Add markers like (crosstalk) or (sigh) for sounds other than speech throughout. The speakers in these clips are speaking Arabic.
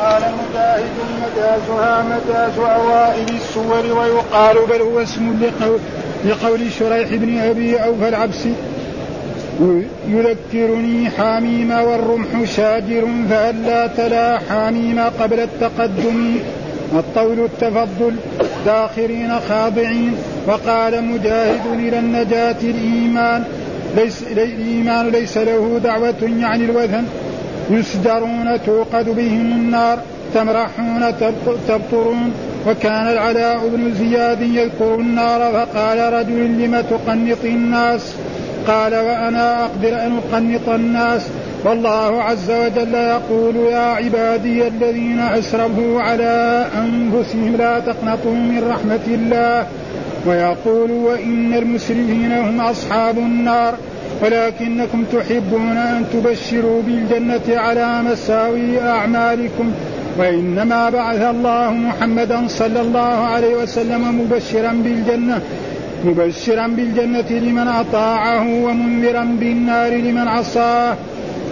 قال مجاهد مجازها مجاز اوائل السور ويقال بل هو اسم لقول, لقول شريح بن أبي أوفى العبسي يذكرني حاميم والرمح شاجر فألا تلا حاميم قبل التقدم. الطول التفضل داخرين خاضعين. وقال مجاهد إلى النجاة الإيمان. ليس الإيمان ليس له دعوة يعني الوثن. يسدرون توقد بهم النار تمرحون تبطرون. وكان العلاء بن زياد يذكر النار فقال رجل لم تقنط الناس؟ قال وأنا أقدر أن أقنط الناس. والله عز وجل يقول يا عبادي الذين أسرفوا على أنفسهم لا تقنطوا من رحمة الله. ويقول وإن المسرفين هم أصحاب النار. ولكنكم تحبون أن تبشروا بالجنة على مساوي أعمالكم وإنما بعث الله محمدا صلى الله عليه وسلم مبشرا بالجنة مبشرا بالجنة لمن أطاعه ومنذرا بالنار لمن عصاه.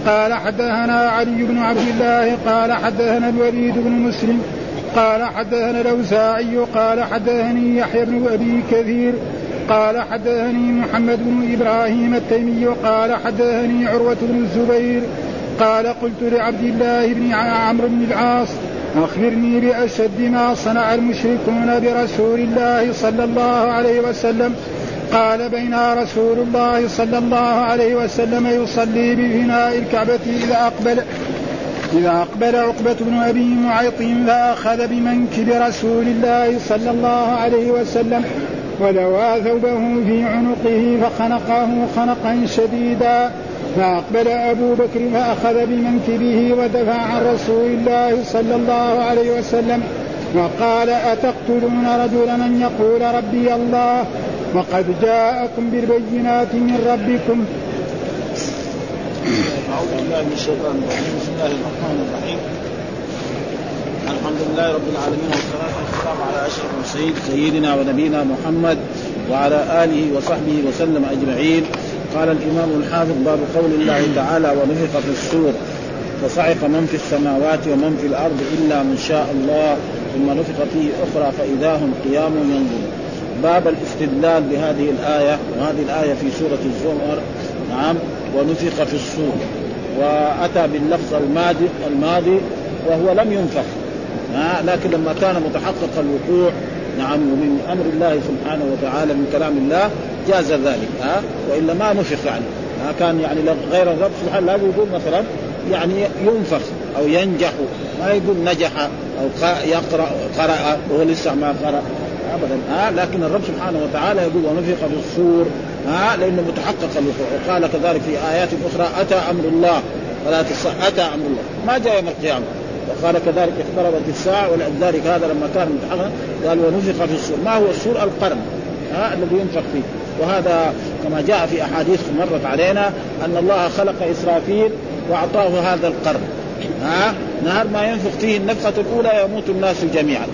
قال حدثنا علي بن عبد الله قال حدثنا الوليد بن مسلم قال حدثنا الأوزاعي قال حدثني يحيى بن أبي كثير قال حدثني محمد بن إبراهيم التيمي قال حدثني عروة بن الزبير قال قلت لعبد الله بن عمرو بن العاص أخبرني بأشد ما صنع المشركون برسول الله صلى الله عليه وسلم. قال بين رسول الله صلى الله عليه وسلم يصلي بفناء الكعبة إذا أقبل إذا أقبل عقبة بن أبي معيط فأخذ بمنكب رسول الله صلى الله عليه وسلم ولوى ثوبه في عنقه فخنقه خنقا شديدا فأقبل أبو بكر فأخذ بمنكبه ودفع عن رسول الله صلى الله عليه وسلم وقال أتقتلون رجلا أن يقول ربي الله؟ وقد جاءكم بالبينات من ربكم. أعوذ بالله من الشيطان الرجيم. بسم الله الرحمن الرحيم. الحمد لله رب العالمين والصلاة والسلام على أشرف المرسلين سيدنا ونبينا محمد وعلى آله وصحبه وسلم أجمعين. قال الإمام الحافظ باب قول الله تعالى ونفخ في الصور فصعق من في السماوات ومن في الأرض إلا من شاء الله ثم نفخ فيه أخرى فإذا هم قيام ينظرون. باب الاستدلال بهذه الآية وهذه الآية في سورة الزمر. نعم ونفخ في الصور وأتى باللفظ الماضي الماضي وهو لم ينفخ. لكن لما كان متحقق الوقوع نعم ومن أمر الله سبحانه وتعالى من كلام الله جاز ذلك ها وإلا ما نفخ يعني. ها كان يعني غير الرب سبحانه لا يقول مثلا يعني ينفخ أو ينجح ما يقول نجح أو يقرا قرأ وهو لسه ما قرأ ابدا ها لكن الرب سبحانه وتعالى يقول ونفخ في الصور ها لأنه متحقق الوقوع. وقال كذلك في آيات أخرى أتى أمر الله تصح أتى أمر الله. ما جاء يوم القيامة. وقال كذلك اقتربت الساعة ولذلك هذا لما كان قال ونفخ في الصور ما هو الصور القرن. ها الذي ينفخ فيه. وهذا كما جاء في أحاديث مرت علينا أن الله خلق إسرافيل وأعطاه هذا القرن. ها نهار ما ينفخ فيه النفخة الأولى يموت الناس جميعا.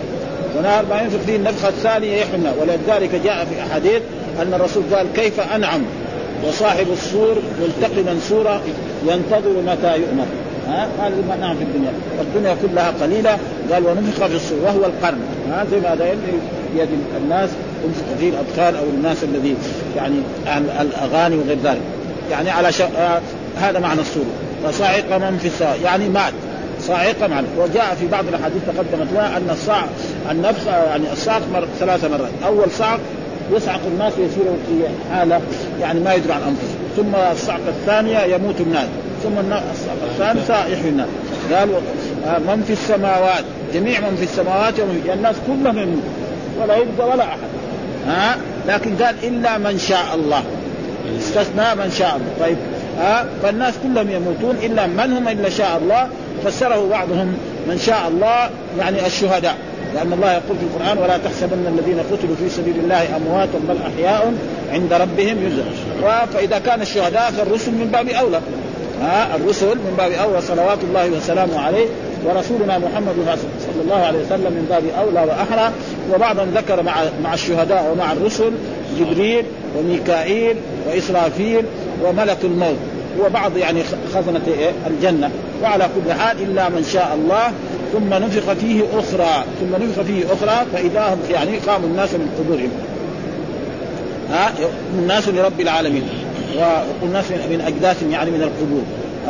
ونهار ما ينفخ فيه النفخة الثانية يحيى ولذلك جاء في أحاديث أن الرسول قال كيف أنعم وصاحب السور ملتقما سورة ينتظر متى يؤمر. ها؟ ما نعم في الدنيا. الدنيا كلها قليلة. قال ونفخ في الصور وهو القرن. ها؟ زي ما هذا يد الناس تنفخ فيه الادخال أو الناس الذي يعني الأغاني وغير ذلك. يعني على ش... آه هذا معنى الصورة فصاعق من في السماء يعني مات. صاعقه معنى. وجاء في بعض الأحاديث تقدمت لها أن الصاع النفخ يعني الصعق مر... ثلاث مرات. أول صعق يصعق الناس ويصيروا في حالة يعني ما يدري عن انفسهم ثم الصعقة الثانية يموت الناس. ثم الصعقة الثالثة يحيي الناس. قال من في السماوات؟ جميع من في السماوات ومن في الناس كلهم يموت ولا يبقى ولا أحد. ها؟ لكن قال إلا من شاء الله. استثنى من شاء الله. طيب. ها؟ فالناس كلهم يموتون. إلا من هم إلا شاء الله. فسره بعضهم من شاء الله. يعني الشهداء. لأن الله يقول في القرآن ولا تحسبن الذين قتلوا في سبيل الله امواتا بل أحياء عند ربهم يرزقون. فاذا كان الشهداء فالرسل من باب أولى. ها الرسل من باب أولى صلوات الله وسلامه عليه ورسولنا محمد صلى الله عليه وسلم من باب أولى وأحرى. وبعضهم ذكر مع مع الشهداء ومع الرسل جبريل وميكائيل وإسرافيل وملك الموت. وبعض يعني خزنة الجنة. وعلى كل حال إلا من شاء الله ثم نفخ فيه أخرى ثم نفخ فيه أخرى فإذا هم يعني قاموا الناس من قبورهم ها؟ الناس لرب العالمين. والناس من اجداثهم يعني من القبور.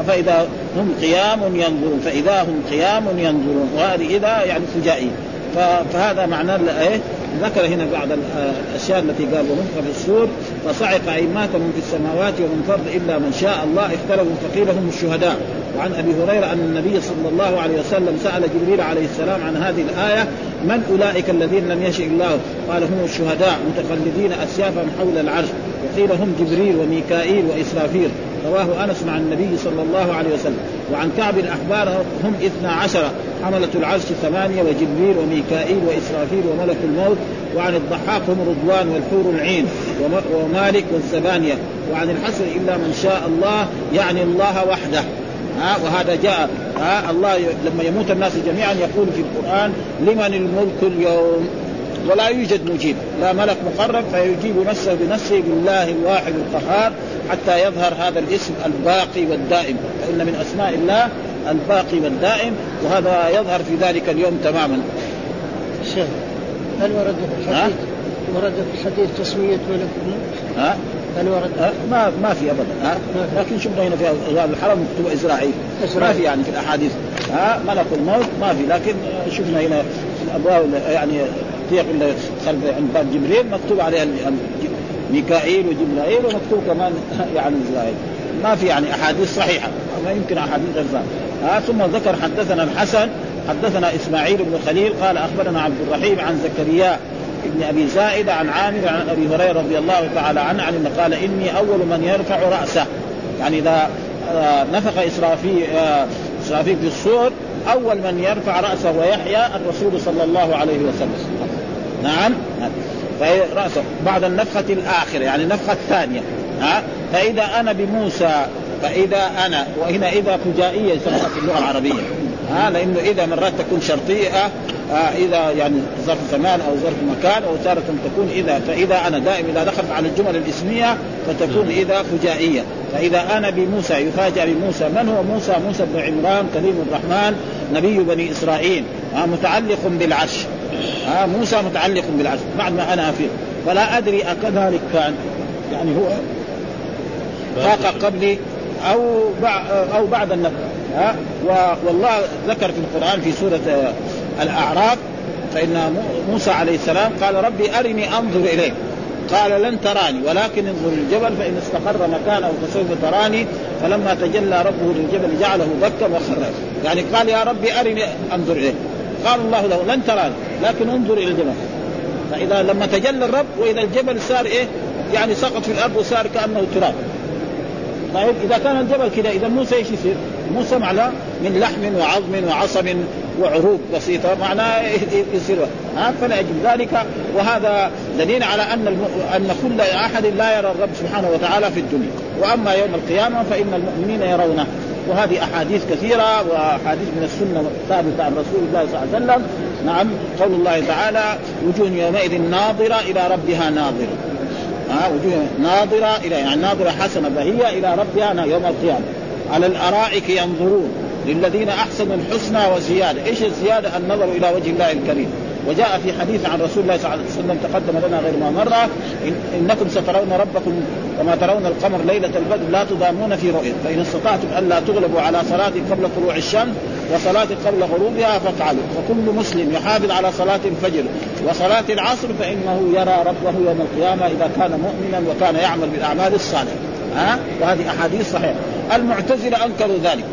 فإذا هم قيام ينظرون فإذا هم قيام ينظرون وهذه إذا يعني فجائيه فهذا معناه إيه؟ ذكر هنا بعض الأشياء التي قال ونفخ في السور فصعق ايمات من في السماوات ومن فرد إلا من شاء الله اختلفوا فقيل هم الشهداء. وعن أبي هريرة أن النبي صلى الله عليه وسلم سأل جبريل عليه السلام عن هذه الآية من أولئك الذين لم يشئ الله؟ قال هم الشهداء متخلدين اسيافا حول العرش. وقيل هم جبريل وميكائيل وإسرافيل. رواه أنس مع النبي صلى الله عليه وسلم. وعن كعب الأحبار هم اثنا عشر حملة العرش ثمانية وجبريل وميكائيل وإسرافيل وملك الموت. وعن الضحاك هم رضوان والحور العين ومالك والزبانية. وعن الحسن إلا من شاء الله يعني الله وحده. ها وهذا جاء ها الله لما يموت الناس جميعا يقول في القرآن لمن الملك اليوم؟ ولا يوجد مجيب. لا ملك مقرب فيجيب نفسه بنفسه بالله الواحد القهار. حتى يظهر هذا الاسم الباقي والدائم فإن من أسماء الله الباقي والدائم وهذا يظهر في ذلك اليوم تماما شيخ هل ورد في الحديث ورد في الحديث تسمية ملك؟ ها؟ هل ورد؟ ها؟ ما ما في ابدا ها؟ لكن شفنا هنا في الحرم مكتوب إسرائيل ما في يعني في الأحاديث ها ملك الموت ما في لكن شفنا هنا الابواب يعني تيق خلف عند باب جبريل مكتوب عليها ميكائيل وجبرائيل ومكتوب كمان (laughs) يعني إسرائيل. ما في يعني أحاديث صحيحة. ما يمكن أحاديث غير ها ثم ذكر حدثنا الحسن حدثنا إسماعيل بن خليل قال أخبرنا عبد الرحيم عن زكريا ابن أبي زائد عن عامر عن أبي هريرة رضي الله تعالى عنه عن قال إني أول من يرفع رأسه. يعني إذا آه، نفخ اسرافيل آه، اسرافيل في الصور أول من يرفع رأسه ويحيى الرسول صلى الله عليه وسلم. نعم. راسه بعد النفخة الآخرة يعني النفخة الثانية. ها؟ فإذا أنا بموسى فإذا أنا وهنا إذا فجائية يسمونها في اللغة العربية. ها؟ لأنه إذا مرات تكون شرطية آه إذا يعني ظرف زمان أو ظرف مكان أو تارة تكون إذا فإذا أنا دائما إذا دخلت على الجمل الإسمية فتكون إذا فجائية. فإذا أنا بموسى يفاجأ بموسى. من هو موسى؟ موسى بن عمران كريم الرحمن نبي بني إسرائيل. متعلق بالعرش. آه موسى متعلق بالعرش بعد ما أنا افيق فلا أدري أكذلك كان يعني هو فاق قبلي أو أو بعد النفخ ها والله ذكر في القرآن في سورة الأعراف فإن موسى عليه السلام قال ربي أرني أنظر إليك. قال لن تراني ولكن انظر الجبل فإن استقر مكانه فسوف تراني. فلما تجلى ربه للجبل جعله دكا وخر يعني قال يا ربي أرني أنظر إليك. قال الله له لن تراني. لكن انظر إلى الجبل. فإذا لما تجلى الرب وإذا الجبل صار إيه؟ يعني سقط في الأرض وصار كأنه تراب. طيب إذا كان الجبل كذا إذا موسى إيش يصير؟ موسى معناه من لحم وعظم وعصب وعروق بسيطة معناه يصير ها؟ فلاجل ذلك. وهذا دليل على أن. أن كل أحد لا يرى الرب سبحانه وتعالى في الدنيا. وأما يوم القيامة فإن المؤمنين يرونه. وهذه أحاديث كثيرة وأحاديث من السنة الثابتة عن رسول الله صلى الله عليه وسلم. نعم قول الله تعالى وجوه يومئذ ناظرة إلى ربها ناظرة. ها وجوه ناظرة إلى يعني ناظرة حسنة بهيه إلى ربها يوم القيامة. على الأرائك ينظرون للذين أحسنوا الحسنى وزيادة، إيش الزيادة؟ النظر إلى وجه الله الكريم، وجاء في حديث عن رسول الله صلى الله عليه وسلم تقدم لنا غير ما مر إن إنكم سترون ربكم كما ترون القمر ليلة البدر لا تضامون في رؤية. فإن استطعتم ألا تغلبوا على صلاه قبل طلوع الشمس وصلاة قبل غروبها فافعلوا فكل مسلم يحافظ على صلاة الفجر وصلاة العصر فإنه يرى ربه يوم القيامة إذا كان مؤمنا وكان يعمل بالأعمال الصالحة. ها؟ وهذه أحاديث صحيحة. المعتزلة أنكروا ذلك.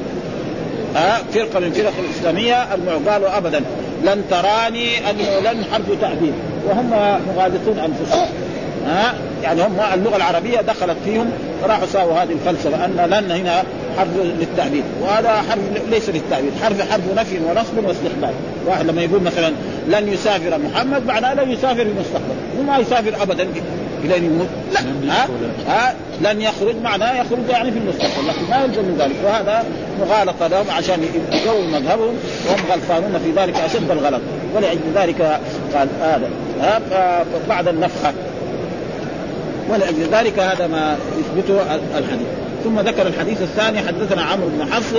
ها؟ فرقة من الفرق الإسلامية قالوا أبدا. لن تراني أنه لن حرف تعبير وهم مغالطون أنفسهم. ها؟ يعني هم اللغة العربية دخلت فيهم راحوا ساووا هذه الفلسفة أن لن هنا حرف للتعبير وهذا حرف ليس للتعبير حرف حرف نفي ونصب واستقبال واحد لما يقول مثلا لن يسافر محمد معناه لن يسافر في المستقبل وما يسافر ابدا إلى أن يموت. لا ها, ها؟ لن يخرج معناه يخرج يعني في المستقبل لكن ما يلزم من ذلك. وهذا مغالطة لهم عشان يقووا مذهبهم وهم غلطانون في ذلك أشد الغلط. ولأجل ذلك قال هذا ها؟ بعد النفخة. ولأجل ذلك هذا ما يثبته الحديث. ثم ذكر الحديث الثاني حدثنا عمرو بن حفص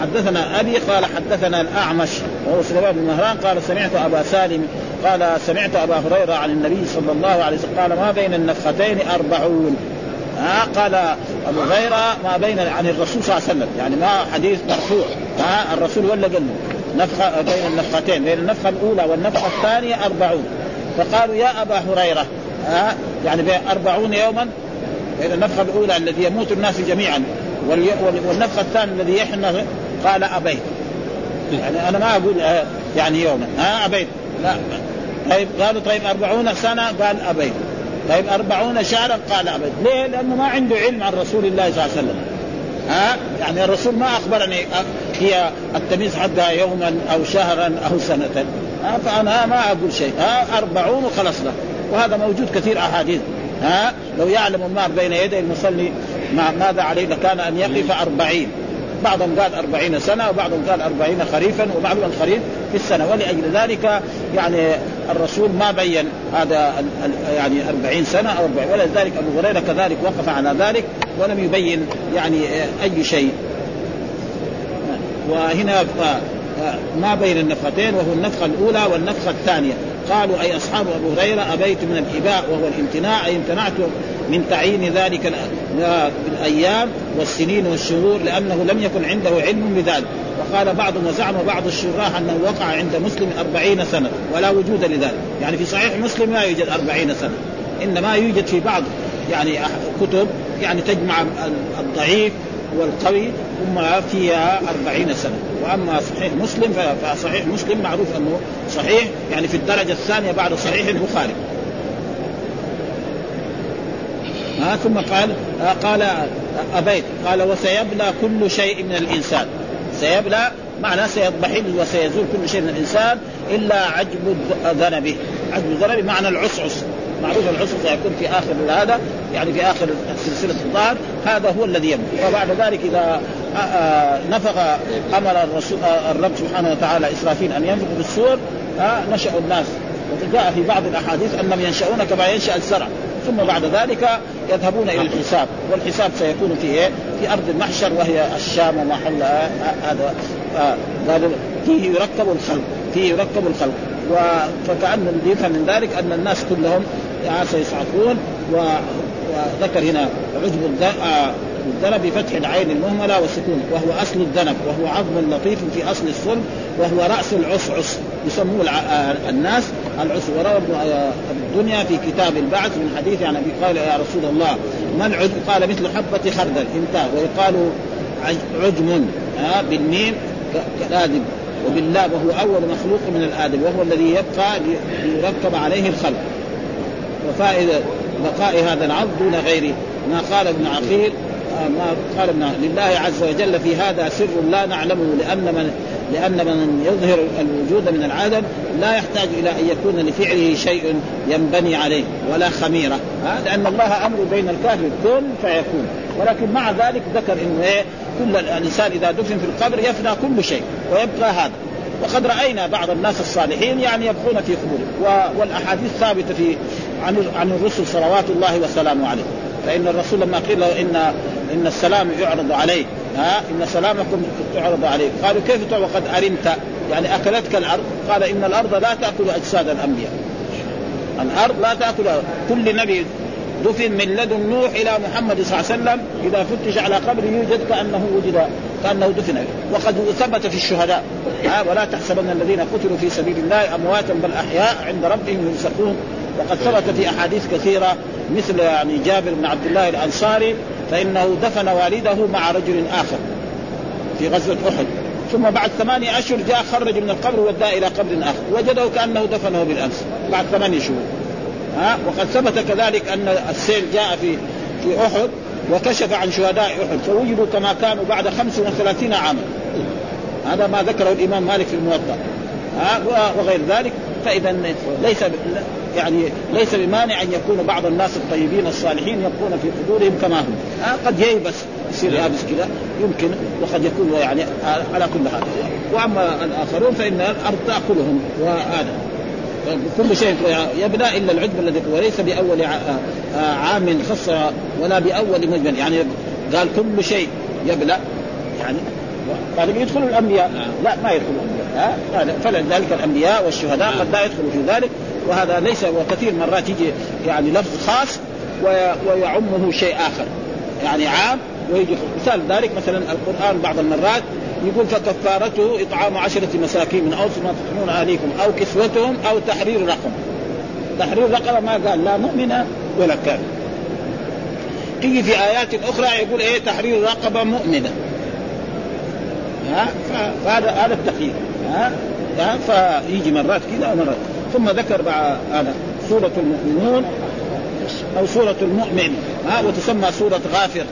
حدثنا أبي قال حدثنا الأعمش وهو سليمان بن مهران قال سمعت أبا سالم قال سمعت أبا هريرة عن النبي صلى الله عليه وسلم قال ما بين النفختين أربعون؟ ها؟ قال أبو هريرة ما بين عن الرسول صلى الله عليه وسلم يعني ما حديث مرفوع. ها؟ الرسول ولا قال نفخة بين النفختين بين النفخة الأولى والنفخة الثانية أربعون. فقالوا يا أبا هريرة ها؟ يعني أربعون يوما؟ بين النفخة الأولى الذي يموت الناس جميعا والنفخة الثانية الذي يحنى قال أبيت. يعني أنا ما أقول آه، يعني يوما ها أبيت. لا. طيب قالوا طيب أربعون سنة قال أبيت. طيب أربعون شهرا قال أبيت. ليه؟ لأنه ما عنده علم عن رسول الله صلى الله عليه وسلم. ها؟ يعني الرسول ما أخبرني هي التمييز حقها يوما أو شهرا أو سنة. فأنا ما أقول شيء. ها أربعون وخلص له وهذا موجود كثير أحاديث. ها؟ لو يعلم النار بين يدي المصلي ماذا عليه؟ لكان أن يقف أربعين. بعضهم قال أربعين سنة وبعضهم قال أربعين خريفا وبعضهم الخريف في السنة. ولأجل ذلك يعني الرسول ما بين هذا يعني أربعين سنة أو أربعين. ولذلك أبو هريرة كذلك وقف على ذلك ولم يبين يعني أي شيء. وهنا ما بين النفختين وهو النفخة الأولى والنفخة الثانية. قالوا أي أصحاب أبو هريرة أبيت من الإباء وهو الامتناع أي امتنعت من تعيين ذلك بالأيام والسنين والشهور لأنه لم يكن عنده علم بذلك. وقال بعض وزعم بعض الشراح أنه وقع عند مسلم أربعين سنة ولا وجود لذلك. يعني في صحيح مسلم لا يوجد أربعين سنة إنما يوجد في بعض يعني كتب يعني تجمع الضعيف والقوي ثم فيها أربعين سنة. وأما صحيح مسلم فصحيح مسلم معروف أنه صحيح يعني في الدرجة الثانية بعد صحيح البخاري. ها ثم قال قال أبيت قال وسيبلى كل شيء من الإنسان. سيبلى معناه سيضمحل وسيزول كل شيء من الإنسان إلا عجب ذنبه. عجب ذنبه معنى العصعص. معروف العسر سيكون في آخر هذا يعني في آخر سلسلة الظهر هذا هو الذي يموت وبعد ذلك إذا آه، آه، نفخ أمر الرسول آه، الرب سبحانه وتعالى إسرافيل أن ينفخ بالسور نشأ الناس. وجاء في بعض الأحاديث انهم ينشأون كما ينشأ الزرع. ثم بعد ذلك يذهبون إلى الحساب والحساب سيكون في إيه؟ في أرض المحشر وهي الشام ومحل هذا فيه يركب الخلق فيه يركب الخلق. فكأن يفهم من ذلك أن الناس كلهم سيصعقون وذكر هنا عجب آه، الذنب بفتح العين المهملة والسكون وهو أصل الذنب وهو عظم لطيف في أصل الصلب وهو رأس العصعص يسموه آه، الناس العص وروى ابن آه، الدنيا في كتاب البعث من حديث عن ابي قال يا رسول الله ما العجب قال مثل حبة خردل انتهى. ويقال عجم بالميم كلاذب وبالله وهو أول مخلوق من الادم وهو الذي يبقى ليركب عليه الخلق. وفائده بقاء هذا العبد دون غيره ما قال ابن عقيل آه، ما قال ابن لله عز وجل في هذا سر لا نعلمه لأن من لأن من يظهر الوجود من العدم لا يحتاج إلى أن يكون لفعله شيء ينبني عليه ولا خميرة. لأن الله أمر بين الكافر كن فيكون. ولكن مع ذلك ذكر إنه إيه كل الإنسان إذا دفن في القبر يفنى كل شيء ويبقى هذا. وقد رأينا بعض الناس الصالحين يعني يبقون في قبورهم والأحاديث ثابتة في عن عن الرسل صلوات الله وسلامه عليه. فإن الرسول لما قيل له ان إن السلام يعرض عليه ها؟ إن سلامكم تعرض عليه قالوا كيف وقد ارمت يعني أكلتك الأرض. قال إن الأرض لا تأكل أجساد الأنبياء. الأرض لا تأكل. كل نبي دفن من لدن نوح إلى محمد صلى الله عليه وسلم. إذا فتش على قبر يوجد كأنه وجد كأنه دفن. وقد ثبت في الشهداء. ولا تحسبن الذين قتلوا في سبيل الله أمواتا بل أحياء عند ربهم يرزقون. وقد ثبت في أحاديث كثيرة مثل يعني جابر بن عبد الله الأنصاري فإنه دفن والده مع رجل آخر في غزوة أحد. ثم بعد ثمانية أشهر جاء خرج من القبر وداه إلى قبر آخر. وجده كأنه دفنه بالأمس بعد ثمانية شهور. ها؟ وقد ثبت كذلك أن السيل جاء في في أحد وكشف عن شهداء أحد فوجدوا كما كانوا بعد 35 عاما. هذا ما ذكره الإمام مالك في الموطأ. ها؟ وغير ذلك فإذا ليس يعني ليس بمانع أن يكون بعض الناس الطيبين الصالحين يبقون في قبورهم كما هم. آه قد ييبس يصير يابس كذا. يمكن وقد يكون يعني على كل حال. وأما الآخرون فإن الأرض تأكلهم. وهذا. كل شيء يبدا إلا العجب الذي وليس بأول عام خص ولا بأول مجمل. يعني قال كل شيء يبلى يعني قال يدخل الأنبياء. لا ما يدخل الأنبياء. ها فلذلك الأنبياء والشهداء قد لا يدخلوا في ذلك. وهذا ليس وكثير مرات يجي يعني لفظ خاص ويعمه شيء آخر يعني عام ويجي مثال ذلك مثلا القرآن بعض المرات يقول فكفارته إطعام عشرة مساكين من اوسط ما تطعمون اهليكم أو كسوتهم أو تحرير رقبه تحرير رقبه ما قال لا مؤمنه ولا كافر. تيجي في آيات أخرى يقول إيه تحرير رقبة مؤمنة. ها؟ فهذا هذا التقييد. ها؟ ها؟ فيجي مرات كذا ومرات ثم ذكر هذا سورة المؤمنون أو سورة المؤمن ها وتسمى سورة غافر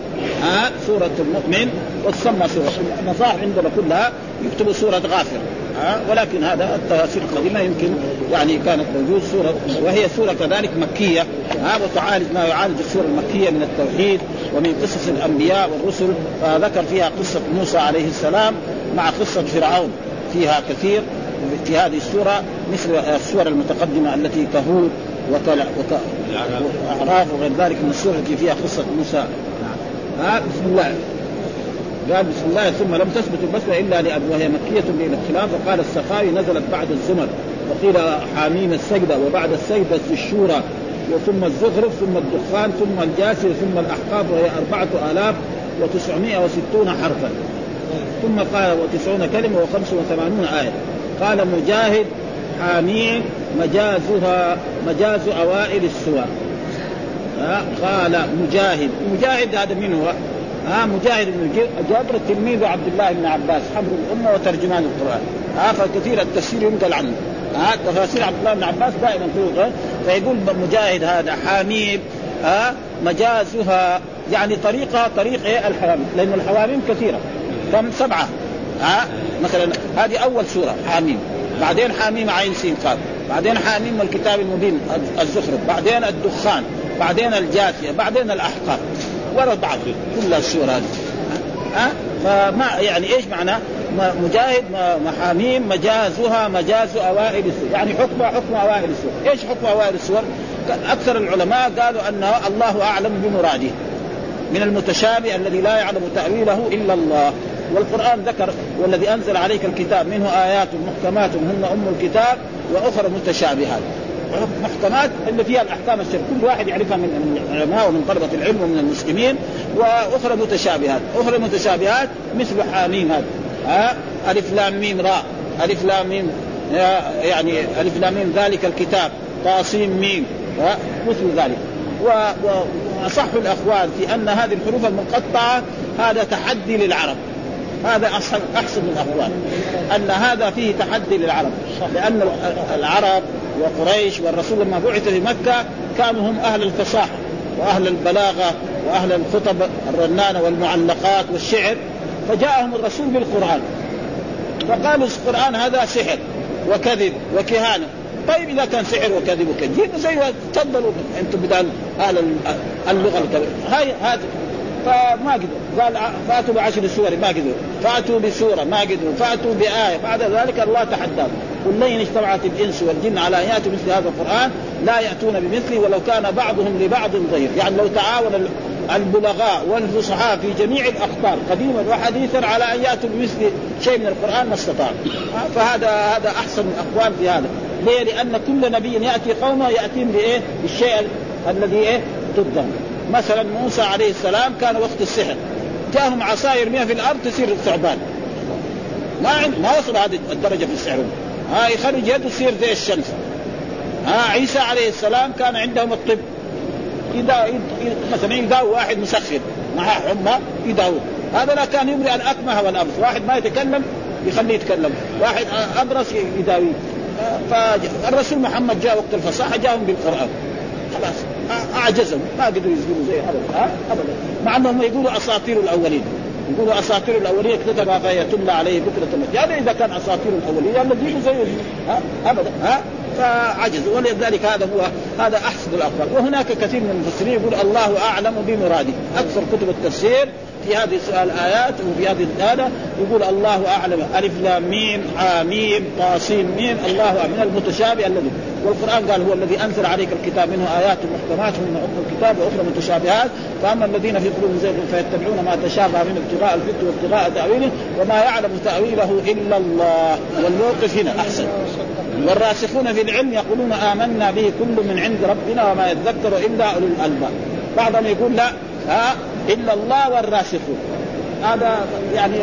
ها سورة المؤمن وتسمى سورة المصاحف عندنا كلها يكتبوا سورة غافر ها ولكن هذا التفاسير القديمة يمكن يعني كانت موجود سورة وهي سورة كذلك مكية ها وتعالج ما يعالج السوره المكية من التوحيد ومن قصص الأنبياء والرسل فذكر فيها قصة موسى عليه السلام مع قصة فرعون فيها كثير. في هذه السورة مثل السور المتقدمة التي كهود وكلا وأعراف وغير ذلك من السور التي فيها قصة موسى. ها؟ بسم الله. قال بسم الله ثم لم تثبت البسمة إلا لأبي وهي مكية بالاختلاف وقال السخاوي نزلت بعد الزمر وقيل حاميم السجدة وبعد السجدة الشورى. وثم الزخرف ثم الدخان ثم الجاسر ثم الأحقاف وهي أربعة آلاف وتسعمائة وستون حرفا. ثم قال وتسعون كلمة وخمس وثمانون آية. قال مجاهد حاميم مجازها مجاز أوائل السور. قال مجاهد. مجاهد هذا من هو؟ ها مجاهد بن جابر تلميذ عبد الله بن عباس حبر الأمة وترجمان القرآن. ها فكثير التفسير ينقل عنه. ها تفاسير عبد الله بن عباس دائما في فيقول مجاهد هذا حاميم ها مجازها يعني طريقها طريق إيه؟ الحواميم. لأن الحواميم كثيرة. كم؟ سبعة. ها مثلا هذه أول سورة حاميم. بعدين حاميم عين سين قاف. بعدين حاميم والكتاب المبين الزخرف. بعدين الدخان. بعدين الجاثية. بعدين الأحقاف ورد بعض كل السور هذه. ها؟ فما يعني إيش معنى؟ مجاهد محاميم مجازها مجاز أوائل السور. يعني حكم حكم أوائل السور. إيش حكم أوائل السور؟ أكثر العلماء قالوا أن الله أعلم بمراده. من المتشابه الذي لا يعلم تأويله إلا الله. والقرآن ذكر والذي أنزل عليك الكتاب منه آيات محكمات هن أم الكتاب وأخرى متشابهات. محكمات اللي فيها الأحكام الشرعيه كل واحد يعرفها من العلماء ومن طلبة العلم ومن المسلمين وأخرى متشابهات. أخرى متشابهات مثل حاميم هذا. ها؟ ألف لام ميم راء. ألف لام ميم يعني ألف لام ميم ذلك الكتاب. طاسيم ميم مثل ذلك. وأصح الأخوان في أن هذه الحروف المقطعة هذا تحدي للعرب. هذا احسن احسن الاقوال أن هذا فيه تحدي للعرب. لأن العرب وقريش والرسول لما بعث في مكه كانوا هم أهل الفصاحة وأهل البلاغة وأهل الخطب الرنانه والمعلقات والشعر. فجاءهم الرسول بالقرآن. فقالوا القرآن هذا سحر وكذب وكهانة. طيب إذا كان سحر وكذب وكذب زي تفضلوا أنتم بدال أهل اللغة الكبيرة. هاي هذا فما قدروا. قال فاتوا بعشر سور ما قدروا. فاتوا بسورة ما قدروا. فاتوا بآية. بعد ذلك الله تحداهم. قل لئن اجتمعت الانس والجن على أن يأتوا مثل هذا القرآن لا يأتون بمثله ولو كان بعضهم لبعض ظهير يعني لو تعاون البلغاء والفصحاء في جميع الأقطار قديما وحديثا على أن يأتوا بمثل شيء من القرآن ما استطاعوا. فهذا هذا أحسن الأقوال في هذا. ليه؟ لأن كل نبي يأتي قومه يأتيهم بإيه؟ بالشيء الذي إيه؟ ضدهم. مثلا موسى عليه السلام كان وقت السحر. جاهم عصا يرميها في الأرض تصير ثعبان. ما ما وصل هذه الدرجة في السحر. ها يخرج يده تصير زي الشمس. ها عيسى عليه السلام كان عندهم الطب. إذا مثلا يداوي واحد مسخر معاه حمى يداوي. هذا لا كان يبرئ الأكمه والابرص واحد ما يتكلم يخليه يتكلم. واحد أبرص يداويه فالرسول محمد جاء وقت الفصاحة جاءهم بالقرآن. خلاص. أعجزهم. ما قدروا يقولوا زي ابدا ابدا. مع أنهم يقولوا أساطير الأولين. يقولوا أساطير الاولين كتبها فهي تملى عليه بكرة يعني إذا كان أساطير الاولين يعني يجيبوا زيه ها؟ ابدا. ها؟ فعجزوا ولذلك هذا هو هذا أحسن الأقوال. وهناك كثير من المفسرين يقول الله أعلم بمراده. أكثر كتب التفسير في هذه الايات وفي هذه الايه يقول الله أعلم. ألف لام ميم حاميم طاسيم ميم الله أعلم. من المتشابه الذي؟ والقرآن قال هو الذي أنزل عليك الكتاب منه آيات محكمات من ام الكتاب وأخرى متشابهات. فأما الذين في قلوبهم زيغ فيتبعون ما تشابه من ابتغاء الفتن وابتغاء تأويله وما يعلم تأويله إلا الله. والموقف هنا أحسن. والراسخون في العلم يقولون آمنا به كل من عند ربنا وما يذكر إلا أولو الألباب. بعضهم يقول لا ها إلا الله والراسخون. هذا يعني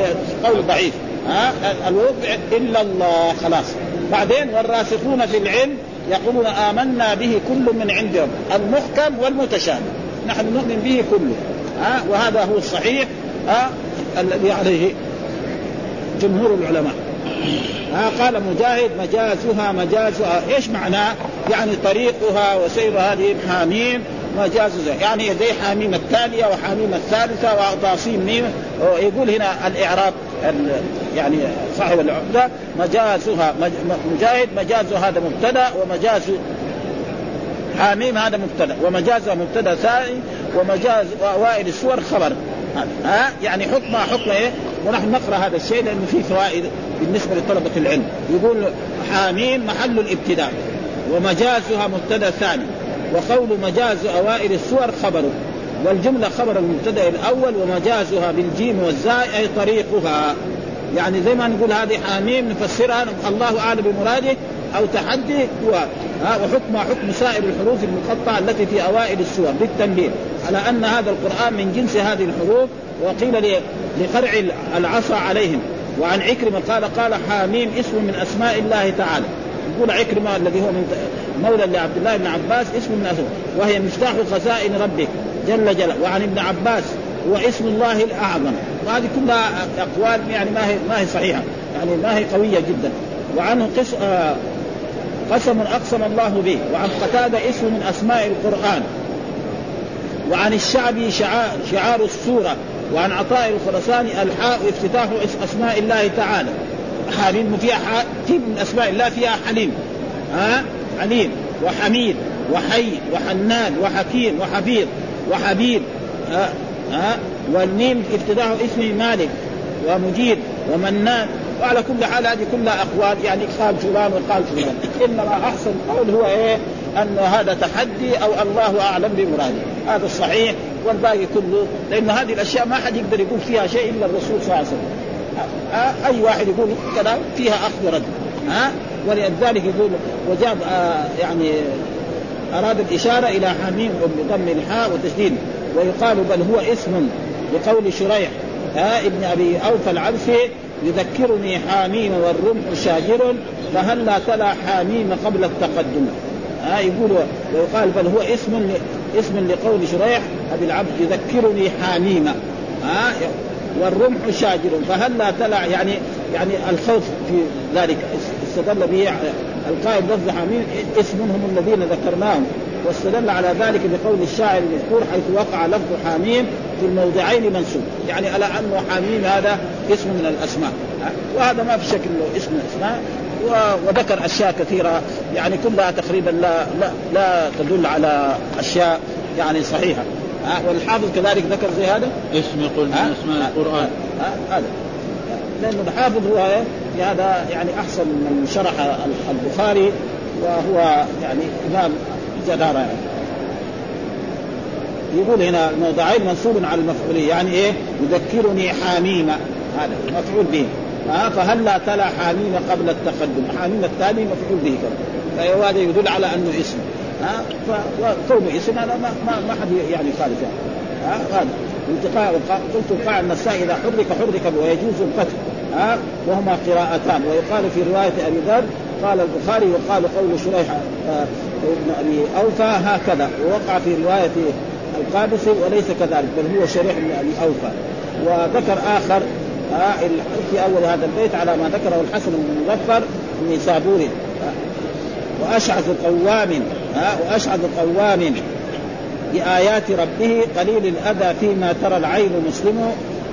قول ضعيف. ها؟ الوضع إلا الله خلاص. بعدين والراسخون في العلم يقولون آمنا به كل من عند رب المحكم والمتشابه. نحن نؤمن به كله. ها؟ وهذا هو الصحيح ها؟ الذي عليه جمهور العلماء. ها؟ قال مجاهد مجازها مجازها. إيش معناه؟ يعني طريقها وسير هذه حاميم مجاز يعني زي حاميم الثانية وحاميم الثالثة وطاسيم ميم. يقول هنا الإعراب يعني صاحب العقدة مجازها مجاهد مجاز هذا مبتدأ ومجاز حاميم هذا مبتدا. ومجاز مبتدا ثاني ومجاز اوائل السور خبر. ها؟ يعني حكم حكم إيه؟ ونحن نقرأ هذا الشيء لأنه فيه فوائد بالنسبة لطلبة العلم. يقول حاميم محل الابتداء ومجازها مبتدا ثاني. وقول مجاز أوائل السور خبره والجملة خبر المبتدأ الأول ومجازها بالجيم والزاء أي طريقها. يعني زي ما نقول هذه حاميم نفسرها الله أعلم بمراده أو تحدي هو وحكم حكم سائر الحروف المقطعة التي في أوائل السور بالتنبيه. على أن هذا القرآن من جنس هذه الحروف وقيل لقرع العصا عليهم. وعن عكرمة قال قال حاميم اسم من أسماء الله تعالى. يقول عكرمة الذي هو من مولى لعبد الله بن عباس اسم من أسماء. وهي مفتاح خزائن ربك جل جلاله. وعن ابن عباس هو اسم الله الأعظم. وهذه كلها أقوال يعني ما هي ما هي صحيحة. يعني ما هي قوية جدا. وعنه قس آه قسم أقسم الله به. وعن قتادة اسم من أسماء القرآن. وعن الشعبي شعار, شعار السورة. وعن عطاء الخرساني ألحاء افتتاح أسماء الله تعالى. حليم فيها حاء من أسماء الله فيها حليم؟ ها؟ حليم وحميد وحي وحنان وحكيم وحفيظ وحبيب. ها ها والميم افتتاح اسم مالك ومجيد ومنان. وعلى كل حال هذه كلها أقوال يعني قال فلان وقال فلان. إنما أحسن قول هو إيه؟ أن هذا تحدي أو الله أعلم بمراده. هذا الصحيح والباقي كله لأن هذه الأشياء ما حد يقدر يقول فيها شيء إلا الرسول صلى الله عليه وسلم. أي واحد يقول كلام فيها أخذ رد. ها؟ ولذلك يقول وجاب آه يعني أراد الإشارة إلى حميم بضم الحاء وتشديد ويقال بل هو اسم لقول شريح ها ابن أبي أوفى العبسي يذكرني حاميم والرمح شاجر فهلا تلا حاميم قبل التقدم؟ ها يقول ويقال بل هو اسم اسم لقول شريح أبي العبد يذكرني حاميم ها والرمح شاجر. فهلا تلا يعني يعني الخوف في ذلك. استدل به القائد لفظ حميم اسم هم الذين ذكرناهم. واستدل على ذلك بقول الشاعر المذكور حيث وقع لفظ حميم في الموضعين منسوب. يعني على انه حميم هذا اسم من الأسماء. وهذا ما في شك إنه اسم من الأسماء. وذكر أشياء كثيرة. يعني كلها تقريبا لا لا لا تدل على أشياء يعني صحيحة. والحافظ كذلك ذكر زي هذا؟ اسم يقول؟ من اسماء القرآن؟ هذا. لأنه الحافظ هو إيه؟ هذا يعني أحسن من شرح البخاري وهو يعني إمام جدارة. يعني يقول هنا موضعين منصوب على المفعولية يعني إيه؟ يذكرني حاميم هذا مفعول به. ها فهلا تلا حاميم قبل التقدم؟ حاميم الثاني مفعول به كذا. فهذا يدل على أنه اسم. ها؟ فكونه اسم هذا ما ما, ما حد يعني يخالف ها؟ هذا التقاء قلت وقع النساء إذا حرك حرك ويجوز القتل ها؟ وهما قراءتان. ويقال في رواية أبي ذر قال البخاري وقال قول شريح آه، ابن أبي أوفى هكذا. ووقع في رواية القابسي وليس كذلك بل هو شريح بن أبي أوفى. وذكر آخر في أول هذا البيت على ما ذكره الحسن بن المظفر النسابوري آه وأشعث قوام. آه واشعث قوام بآيات ربه قليل الأذى فيما ترى العين مسلم.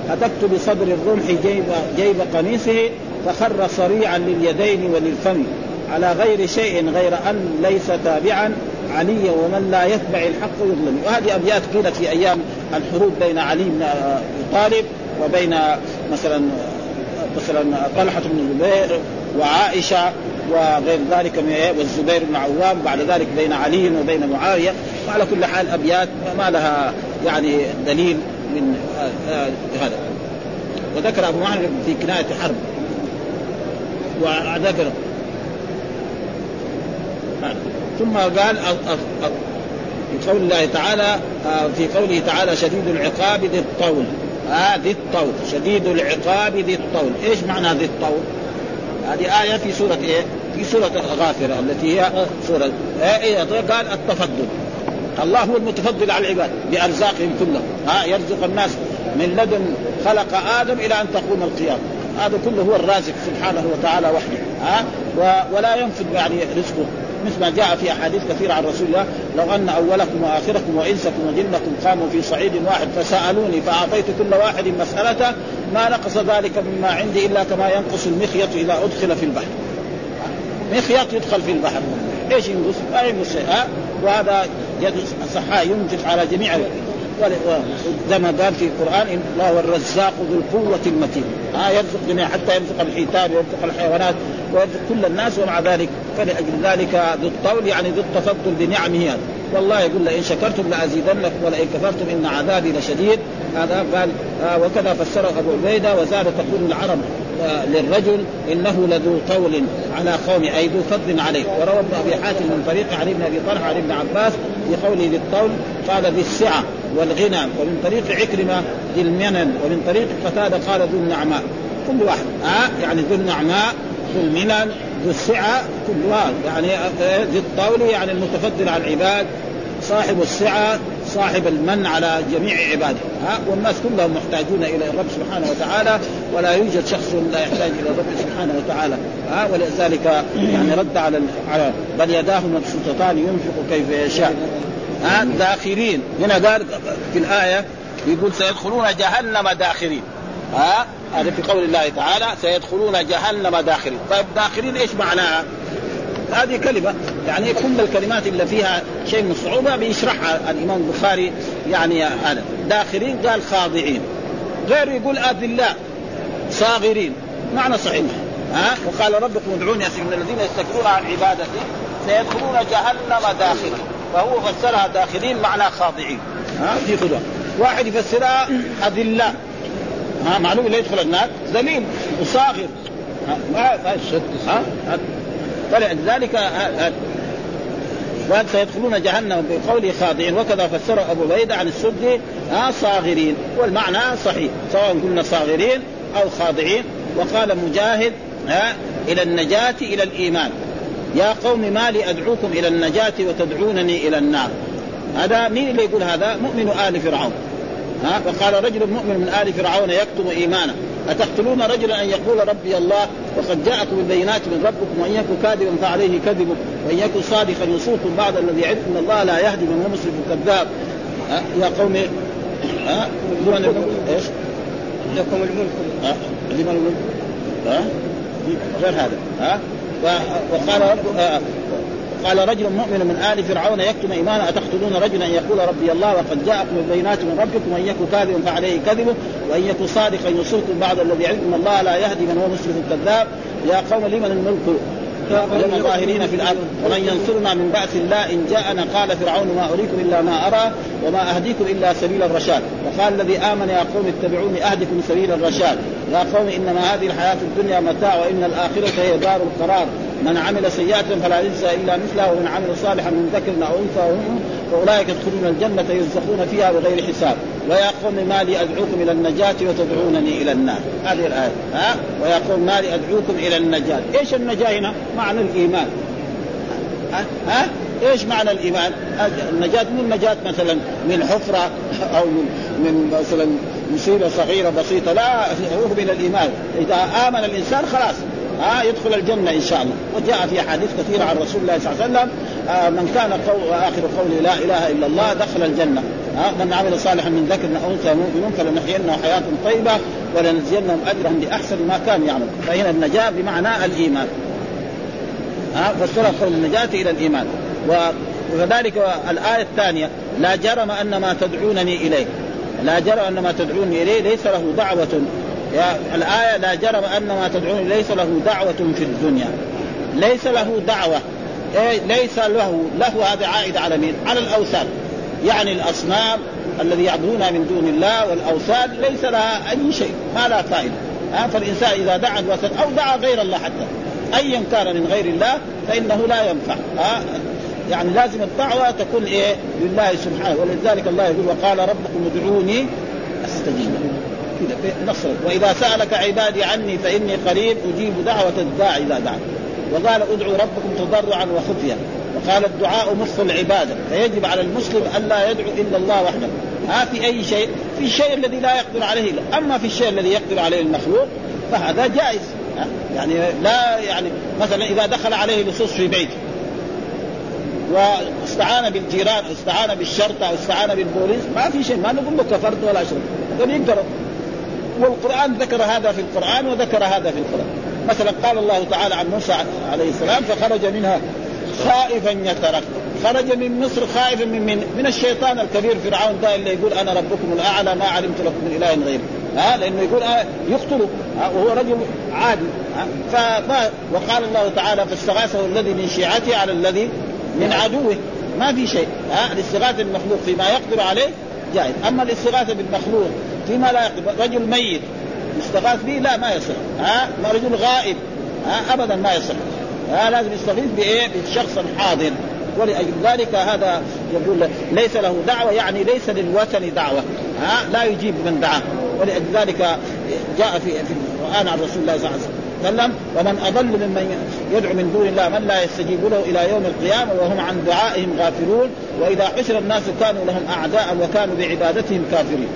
هتكت بصدر الرمح جيب, جيب قميصه فخر صريعا لليدين وللفم. على غير شيء غير أن ليس تابعا عليا ومن لا يتبع الحق يظلم. وهذه أبيات قيلت في أيام الحروب بين علي بن طالب وبين مثلا مثلا طلحة بن الزبير وعائشة. وغير ذلك من والزبير بن عوام بعد ذلك بين علي وبين معاوية. وعلى كل حال أبيات ما لها يعني دليل من هذا. وذكر أبو معمر في كناية حرب. وذكر. ثم قال في قول الله تعالى آه، في قوله تعالى شديد العقاب ذي الطول. آه الطول. شديد العقاب ذي الطول. إيش معنى ذي الطول؟ هذه آية في سورة إيه؟ في سورة الغافرة التي هي سورة إيه؟ قال التفضل. الله هو المتفضل على العباد بأرزاقهم كلهم. ها يرزق الناس من لدن خلق آدم إلى أن تقوم القيامة. هذا كله هو الرازق سبحانه وتعالى وحده. ها ولا ينفذ يعني رزقه. مثل ما جاء في أحاديث كثيرة عن رسول الله لو أن أولكم وآخركم وإنسكم وجنكم قاموا في صعيد واحد فسألوني فأعطيت كل واحد مسالته ما نقص ذلك مما عندي إلا كما ينقص المخيط إذا أدخل في البحر. مخيط يدخل في البحر. إيش ينقص؟ ما ينقص شيء وهذا يد الصحاء ينفق على جميع زي ما قال في القرآن إن الله هو الرزاق ذو القوة المتين. ها يرزق جميع حتى يرزق الحيتان ويرزق الحيوانات ويرزق كل الناس ومع ذلك فلأجل ذلك ذو الطول يعني ذو التفضل بنعمه هذا. والله يقول لئن شكرتم لأزيدنكم ولئن كفرتم إن عذابي لشديد. هذا قال آه وكذا فسره أبو عبيدة وزاد تقول العرب آه للرجل إنه لذو طول على قوم اي ذو فضل عليه. وروى ابن أبي حاتم من طريق علي بن أبي طلحة عن ابن عباس في قوله ذي الطول قال ذي السعه والغنى ومن طريق عكرمة ذي المنن ومن طريق قتادة قال ذو النعماء. كل واحد. آه يعني ذو النعماء ذو المنن ذو السعة كل واحد. يعني آه، ذي الطول يعني المتفضل على العباد صاحب السعة صاحب المن على جميع عباده. ها؟ والناس كلهم محتاجون إلى الرب سبحانه وتعالى ولا يوجد شخص لا يحتاج إلى الرب سبحانه وتعالى. ها؟ ولذلك يعني رد على على بل يداه مبسوطتان ينفق كيف يشاء. ها؟ داخلين. هنا قال في الآية يقول سيدخلون جهنم داخلين. ها؟ هذا في قول الله تعالى سيدخلون جهنم داخلين. طيب داخلين إيش معناها؟ هذه كلمة يعني كل الكلمات اللي فيها شيء من الصعوبة بيشرحها الإمام البخاري يعني هذا. داخلين قال خاضعين. غير يقول أذلاء صاغرين. معنى صحيح. ها؟ وقال ربكم ادعوني من الذين يستكبرون عن عبادتي سيدخلون جهنم داخلين فهو فسرها داخلين معنى خاضعين. ها؟ في خدوة واحد يفسرها أذلاء. ها؟ معلوم لا يدخل النار. ذليل وصاغر. ها؟ ها؟ فلذلك وان سيدخلون جهنم بقوله خاضعين وكذا فسر أبو بيدة عن السد ها صاغرين. والمعنى صحيح سواء قلنا صاغرين أو خاضعين وقال مجاهد ها إلى النجاة إلى الإيمان. يا قوم ما لي أدعوكم إلى النجاة وتدعونني إلى النار. هذا مين اللي يقول هذا؟ مؤمن آل فرعون. ها وقال رجل مؤمن من آل فرعون يكتم إيمانه. أتقتلون رجلا أن يقول ربي الله وقد جاءكم بالبينات من ربكم وإن يكن كاذبا فعليه كذبه وإن يكن صادقا يصوكم بعد الذي يعرف أن الله لا يهدي من هو مسرف كذاب. يا قوم ها؟ إيش؟ لكم الملك. ها؟ لمن الملك؟ ها؟ غير هذا. ها؟ وقال رب آه قال رجل مؤمن من آل فرعون يكتم ايمانه أتقتلون رجلا؟ ان يقول ربي الله وقد جاءكم البينات من ربكم وإن يكن كاذبا فعليه كذبه وإن يكن صادقا يصركم بعد الذي علم ان الله لا يهدي من هو مسرف كذاب. يا قوم لمن الملك؟ ولم ظاهرين في الأرض. ومن ينصرنا من بعث الله إن جاءنا قال فرعون ما اريكم إلا ما أرى وما اهديكم إلا سبيل الرشاد. وقال الذي آمن يا قوم اتبعوني أهدكم سبيل الرشاد. يا قوم إنما هذه الحياة الدنيا متاع وإن الآخرة هي دار القرار. من عمل سيئة فلا يجزى إلا مثلها ومن عمل صالحا من ذكر أو أنثى فأولئك يدخلون الجنة يرزقون فيها بغير حساب. ويا قوم ما لي أدعوكم إلى النجاة وتدعونني إلى النار. هذه الآية. ها؟ ويا قوم ما لي أدعوكم إلى النجاة. إيش النجاة هنا؟ معنى الإيمان. ها, ها؟ إيش معنى الإيمان؟ النجاة مو النجاة مثلا من حفرة (laughs) أو من من مثلا مصيبة صغيرة بسيطة. لا هو من الإيمان، إذا آمن الإنسان خلاص ها؟ يدخل الجنة إن شاء الله. وجاء في أحاديث كثيرة عن رسول الله صلى الله عليه وسلم آه من كان قول آخر قوله لا إله إلا الله دخل الجنة. ها من عمل صالحا من ذكر أو أنثى مؤمن فلنحيينه حياة طيبة ولنجزينهم أجرهم بأحسن ما كانوا يعملون فهنا النجاة بمعنى الإيمان. ها فسر قول النجاة إلى الإيمان. و وكذلك الآية الثانية لا جرم أن ما تدعونني إليه. لا جرم أن ما تدعونني إليه ليس له دعوة. يا الآية لا جرم أن ما تدعون ليس له دعوة في الدنيا. ليس له دعوة. ليس له له هذا عائد على مين؟ على الأوثان. يعني الأصنام الذي يعبدونها من دون الله والأوثان ليس لها أي شيء ما لها فائدة. ها فالإنسان إذا دعا الوثن أو دعا غير الله حتى أيا كان من غير الله فإنه لا ينفع. ها يعني لازم الدعوة تكون إيه؟ لله سبحانه. ولذلك الله يقول وقال ربكم ادعوني أستجيب نصر. وإذا سألك عبادي عني فإني قريب أجيب دعوة الداعي إذا دعا. وقال ادعوا ربكم تضرعا وخفيا. وقال الدعاء مخ العباده فيجب على المسلم الا يدعو إلا الله وحده. ها في أي شيء؟ في الشيء الذي لا يقدر عليه. أما في الشيء الذي يقدر عليه المخلوق فهذا جائز. يعني لا يعني مثلا إذا دخل عليه لصوص في بيته واستعان بالجيران استعان بالشرطة أو استعان بالبوليس ما في شيء. ما نقول له كفرت ولا شرط هذول يقدروا والقرآن ذكر هذا في القرآن وذكر هذا في القرآن. مثلا قال الله تعالى عن موسى عليه السلام فخرج منها خائفا يترقب. خرج من مصر خائفا من من, من الشيطان الكبير فرعون ده اللي يقول أنا ربكم الأعلى ما علمت لكم من إله غيري. ها؟ لأنه يقول آه يقتله وهو رجل عادي. ف... وقال الله تعالى فاستغاثه الذي من شيعته على الذي من عدوه. ما في شيء. ها؟ الاستغاثة بالمخلوق فيما يقدر عليه جائز. أما الاستغاثة بالمخلوق فيما لا يقدر رجل ميت يستغاث به؟ لا ما يصح. ها؟ رجل غائب. ها؟ ابدا ما يصح. ها؟ لازم يستغيث بإيه؟ بشخص حاضر ولأجل ذلك هذا يقول ليس له دعوة يعني ليس للوثن دعوة. ها؟ لا يجيب من دعاه. ولأجل ذلك جاء في في القرآن عن رسول الله صلى الله عليه وسلم ومن أضل ممن يدعو من دون الله من لا يستجيب له إلى يوم القيامة وهم عن دعائهم غافلون وإذا حشر الناس كانوا لهم أعداء وكانوا بعبادتهم كافرين.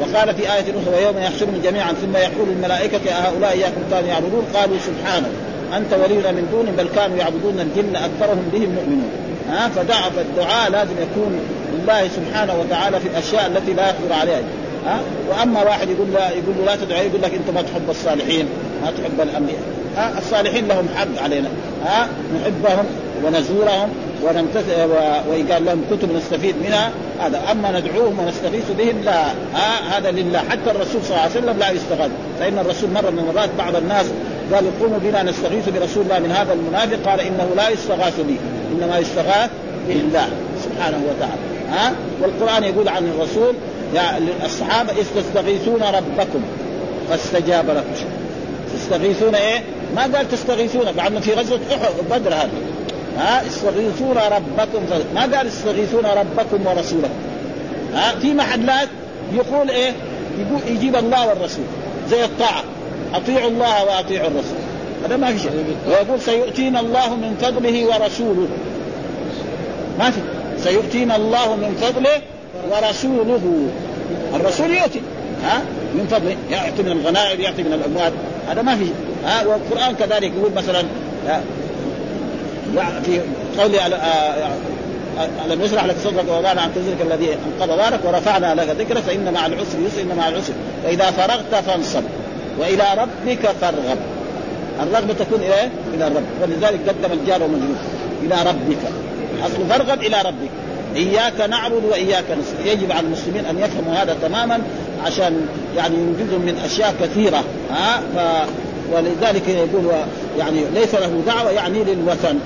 وقال في آية أخرى ويوم يحشرهم جميعا ثم يقول الملائكة أهؤلاء إياكم كانوا يعبدون؟ قالوا سبحانك أنت ولينا من دون بل كانوا يعبدون الجن أكثرهم بهم مؤمنون. ها فدعا فالدعاء لازم يكون لله سبحانه وتعالى في الأشياء التي لا يقدر عليها. ها وأما واحد يقول لا يقول له لا تدعي يقول لك أنت ما تحب الصالحين ما تحب الأنبياء. ها الصالحين لهم حق علينا. ها نحبهم ونزورهم ونمتثل ويقال لهم كتب نستفيد منها هذا. أما ندعوهم ونستغيث بهم لا. ها هذا لله. حتى الرسول صلى الله عليه وسلم لا يستغاث فإن الرسول مره من المرات بعض الناس قال قوموا بنا نستغيث برسول الله من هذا المنافق. قال إنه لا يستغاث بي. إنما يستغاث بالله سبحانه وتعالى. ها؟ والقرآن يقول عن الرسول يا الصحابة إذ تستغيثون ربكم فاستجاب لكم. تستغيثون إيه؟ ما قال تستغيثون مع انه في غزوة بدر هذا ها استغيثون ربكم ما قال استغيثون ربكم ورسولكم ها في محلات يقول إيه؟ يقول يجيب الله والرسول زي الطاعة. أطيعوا الله وأطيعوا الرسول. هذا ما في شيء. ويقول سيؤتينا الله من فضله ورسوله. ما في. سيؤتينا الله من فضله ورسوله. الرسول يؤتي. ها من فضله. يعطي من الغنائم يعطي من الأموال. هذا ما في ها والقرآن كذلك يقول مثلا في قوله على الم يشرح لك صدرك ووضعنا عن تزرك الذي انقض ظهرك ورفعنا لك ذكرك فإن مع العسر يسر إن مع العسر. فإذا فرغت فانصب وإلى ربك فارغب. الرغبة تكون إلى إلى الرب. ولذلك قدم الجار ومجرور إلى ربك. أصل فارغب إلى ربك. إياك نعبد وإياك نستعين. يجب على المسلمين أن يفهموا هذا تماما عشان يعني ينجزهم من أشياء كثيرة. ها؟ ف ولذلك يقول يعني ليس له دعوة يعني للوثن.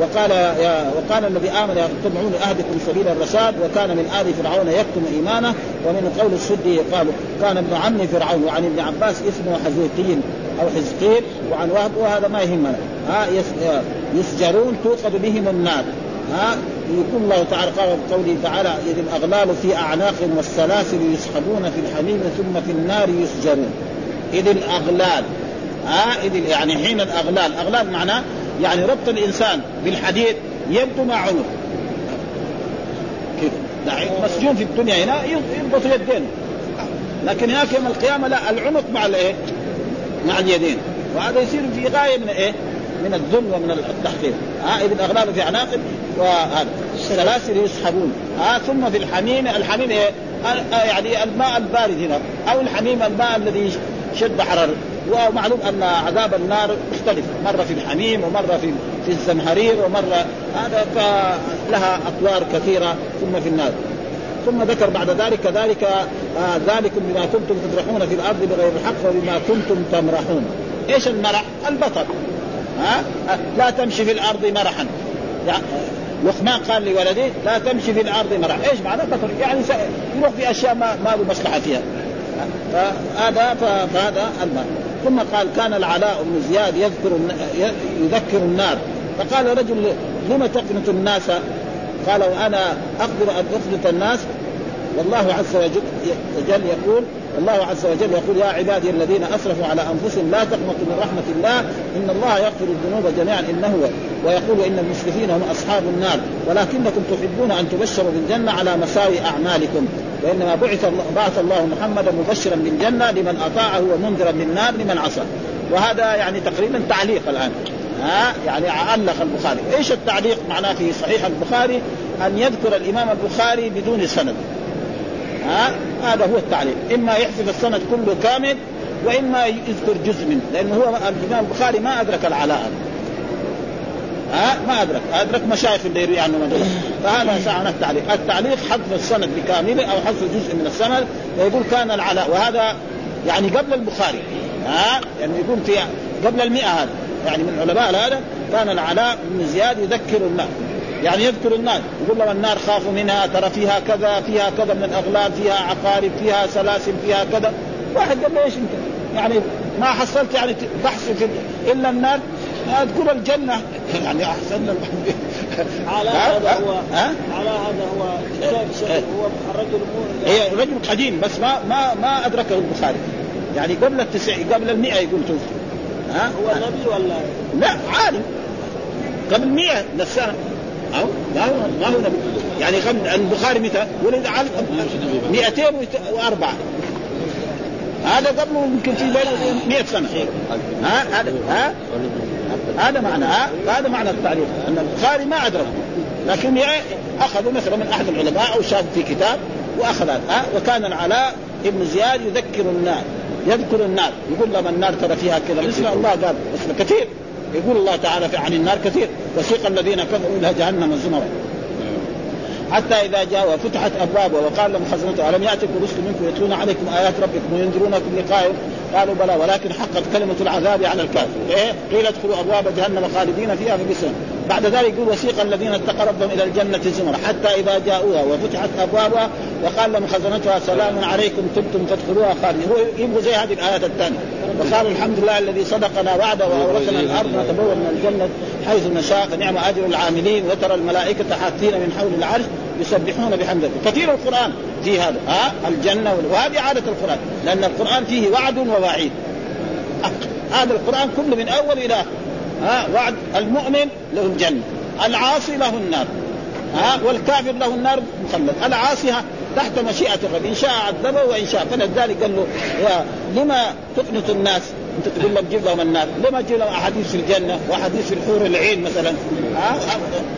وقال يا وقال الذي آمن يتبعون اهدكم سبيل الرشاد وكان من آل فرعون يكتم إيمانه ومن قول السدي قالوا كان ابن عم فرعون وعن ابن عباس اسمه حزيقين أو حزقيل وعن وهب وهذا ما يهمنا. ها يسجرون توقد بهم النار. ها يقول الله تعالى قال قوله تعالى إذ الأغلال في أعناقهم والسلاسل يسحبون في الحميم ثم في النار يسجرون. إذ الأغلال. ها إذ يعني حين الأغلال. أغلال معناه يعني ربط الإنسان بالحديد يبدو مع عنق كذا مسجون في الدنيا هنا يربط يدينه لكن هناك يوم القيامة لا العنق مع الإيه؟ مع اليدين. وهذا يصير في غاية من إيه؟ من الذل ومن التحقير. ها إذ الأغلال في اعناقهم وهذا. السلاسل يسحبون. ها ثم في الحميم الحميم إيه؟ يعني الماء البارد هنا. أو الحميم الماء الذي شد حرارة ومعلوم أن عذاب النار مختلف. مرة في الحميم ومرة في في الزمهرير ومره هذا لها أطوار كثيرة ثم في النار. ثم ذكر بعد ذلك كذلك آه ذلكم بما كنتم تطرحون في الأرض بغير الحق وبما كنتم تمرحون. إيش المرح؟ البطر ها؟ آه لا تمشي في الأرض مرحا. يعني لقمان قال لولده لا تمشي في الأرض مرح إيش معنى بطر يعني يروح في أشياء ما ما له مصلحة فيها. فهذا فهذا المال ثم قال كان العلاء بن زياد يذكر يذكر النار. فقال رجل لم تقنط الناس؟ قال وأنا أقدر أن أقنط الناس؟ والله عز وجل يقول الله عز وجل يقول يا عبادي الذين أسرفوا على أنفسهم لا تقنطوا من رحمة الله إن الله يغفر الذنوب جميعا إنه هو ويقول إن المسرفين هم أصحاب النار ولكنكم تحبون أن تبشروا بالجنة على مساوي أعمالكم وإنما بعث الله بعث الله محمدا مبشرا بالجنة لمن أطاعه ومنذرا بالنار لمن عصى. وهذا يعني تقريبا تعليق الآن. ها؟ يعني علق البخاري. إيش التعليق؟ معناه في صحيح البخاري أن يذكر الإمام البخاري بدون سند. ها؟ هذا هو التعليق إما يحسب السند كله كامل وإما يذكر جزء منه لأنه هو الإمام البخاري ما أدرك العلاء ها؟ ما أدرك. أدرك مشايخ اللي يروي عنه مدرسة. فهذا ساعة التعليق التعليق حذف السند بكامله أو حذف جزء من السند ويقول كان العلاء وهذا يعني قبل البخاري. ها؟ يعني يقول في قبل المئة هذا. يعني من علماء هذا كان العلاء بن زياد يذكر الناس يعني يذكر الناس يقول لهم النار خافوا منها ترى فيها كذا فيها كذا من الاغلال فيها عقارب فيها سلاسل فيها كذا. واحد قال له إيش أنت؟ يعني ما حصلت يعني بحث في إلا النار. أذكر الجنة. (laughs) يعني أحسن على هذا هو على هذا هو هو الرجل هي رجل قديم بس ما ما ما أدركه البخاري. يعني قبل التسع قبل المئة يقول توفي. ها؟ هو نبي ولا لا عالم. قبل 100 للسنه أو هو ما هو نبي. يعني قبل البخاري متى ولد على 204 هذا قبله يمكن في 100 سنة. ها هذا ها؟ هذا معنى ها؟ هذا معنى التعليق أن البخاري ما أدرك. لكن أخذوا مثلا من أحد العلماء أو شاف في كتاب وأخذ ها؟ وكان العلاء ابن زياد يذكر الناس يذكر النار. يقول لما النار ترى فيها كذا مثل الله قال كثير. يقول الله تعالى في عن النار كثير وسيق الذين كفروا إلى جهنم زمرا. حتى إذا جاء وفتحت أبوابها وقال لهم خزنته ألم يأتكم رسل منكم يتلون عليكم آيات ربكم وينذرونكم لقائه؟ قالوا بلى ولكن حقت كلمة العذاب على الكافر. إيه؟ قيل ادخلوا أبواب جهنم خالدين فيها فبئس بعد ذلك يقول وسيق الذين اتقوا ربهم إلى الجنة زمرا حتى إذا جاءوها وفتحت أبوابها وقال لهم خزنتها سلام عليكم تبتم فادخلوها خالدين هو يبغوا زي هذه الآيات الثانية. وقالوا الحمد لله الذي صدقنا وعده وأورثنا الأرض نتبوأ من الجنة حيث نشاء. فنعم أجر العاملين. وترى الملائكة حاثين من حول العرش يسبحون بحمده. كثير القرآن في هذا. ها؟ الجنة وهذه عادة القرآن. لأن القرآن فيه وعد ووعيد. هذا القرآن كله من أول إلى ها وعد المؤمن له الجنة. العاصي له النار. ها والكافر له النار مخلد العاصي تحت مشيئة الرب. إن شاء عذبه وإن شاء فلذلك قال له لما تقنط الناس؟ أنت تقول لهم جيب لهم النار. لما تجيب لهم أحاديث في الجنة وأحاديث في الحور العين مثلا؟ ها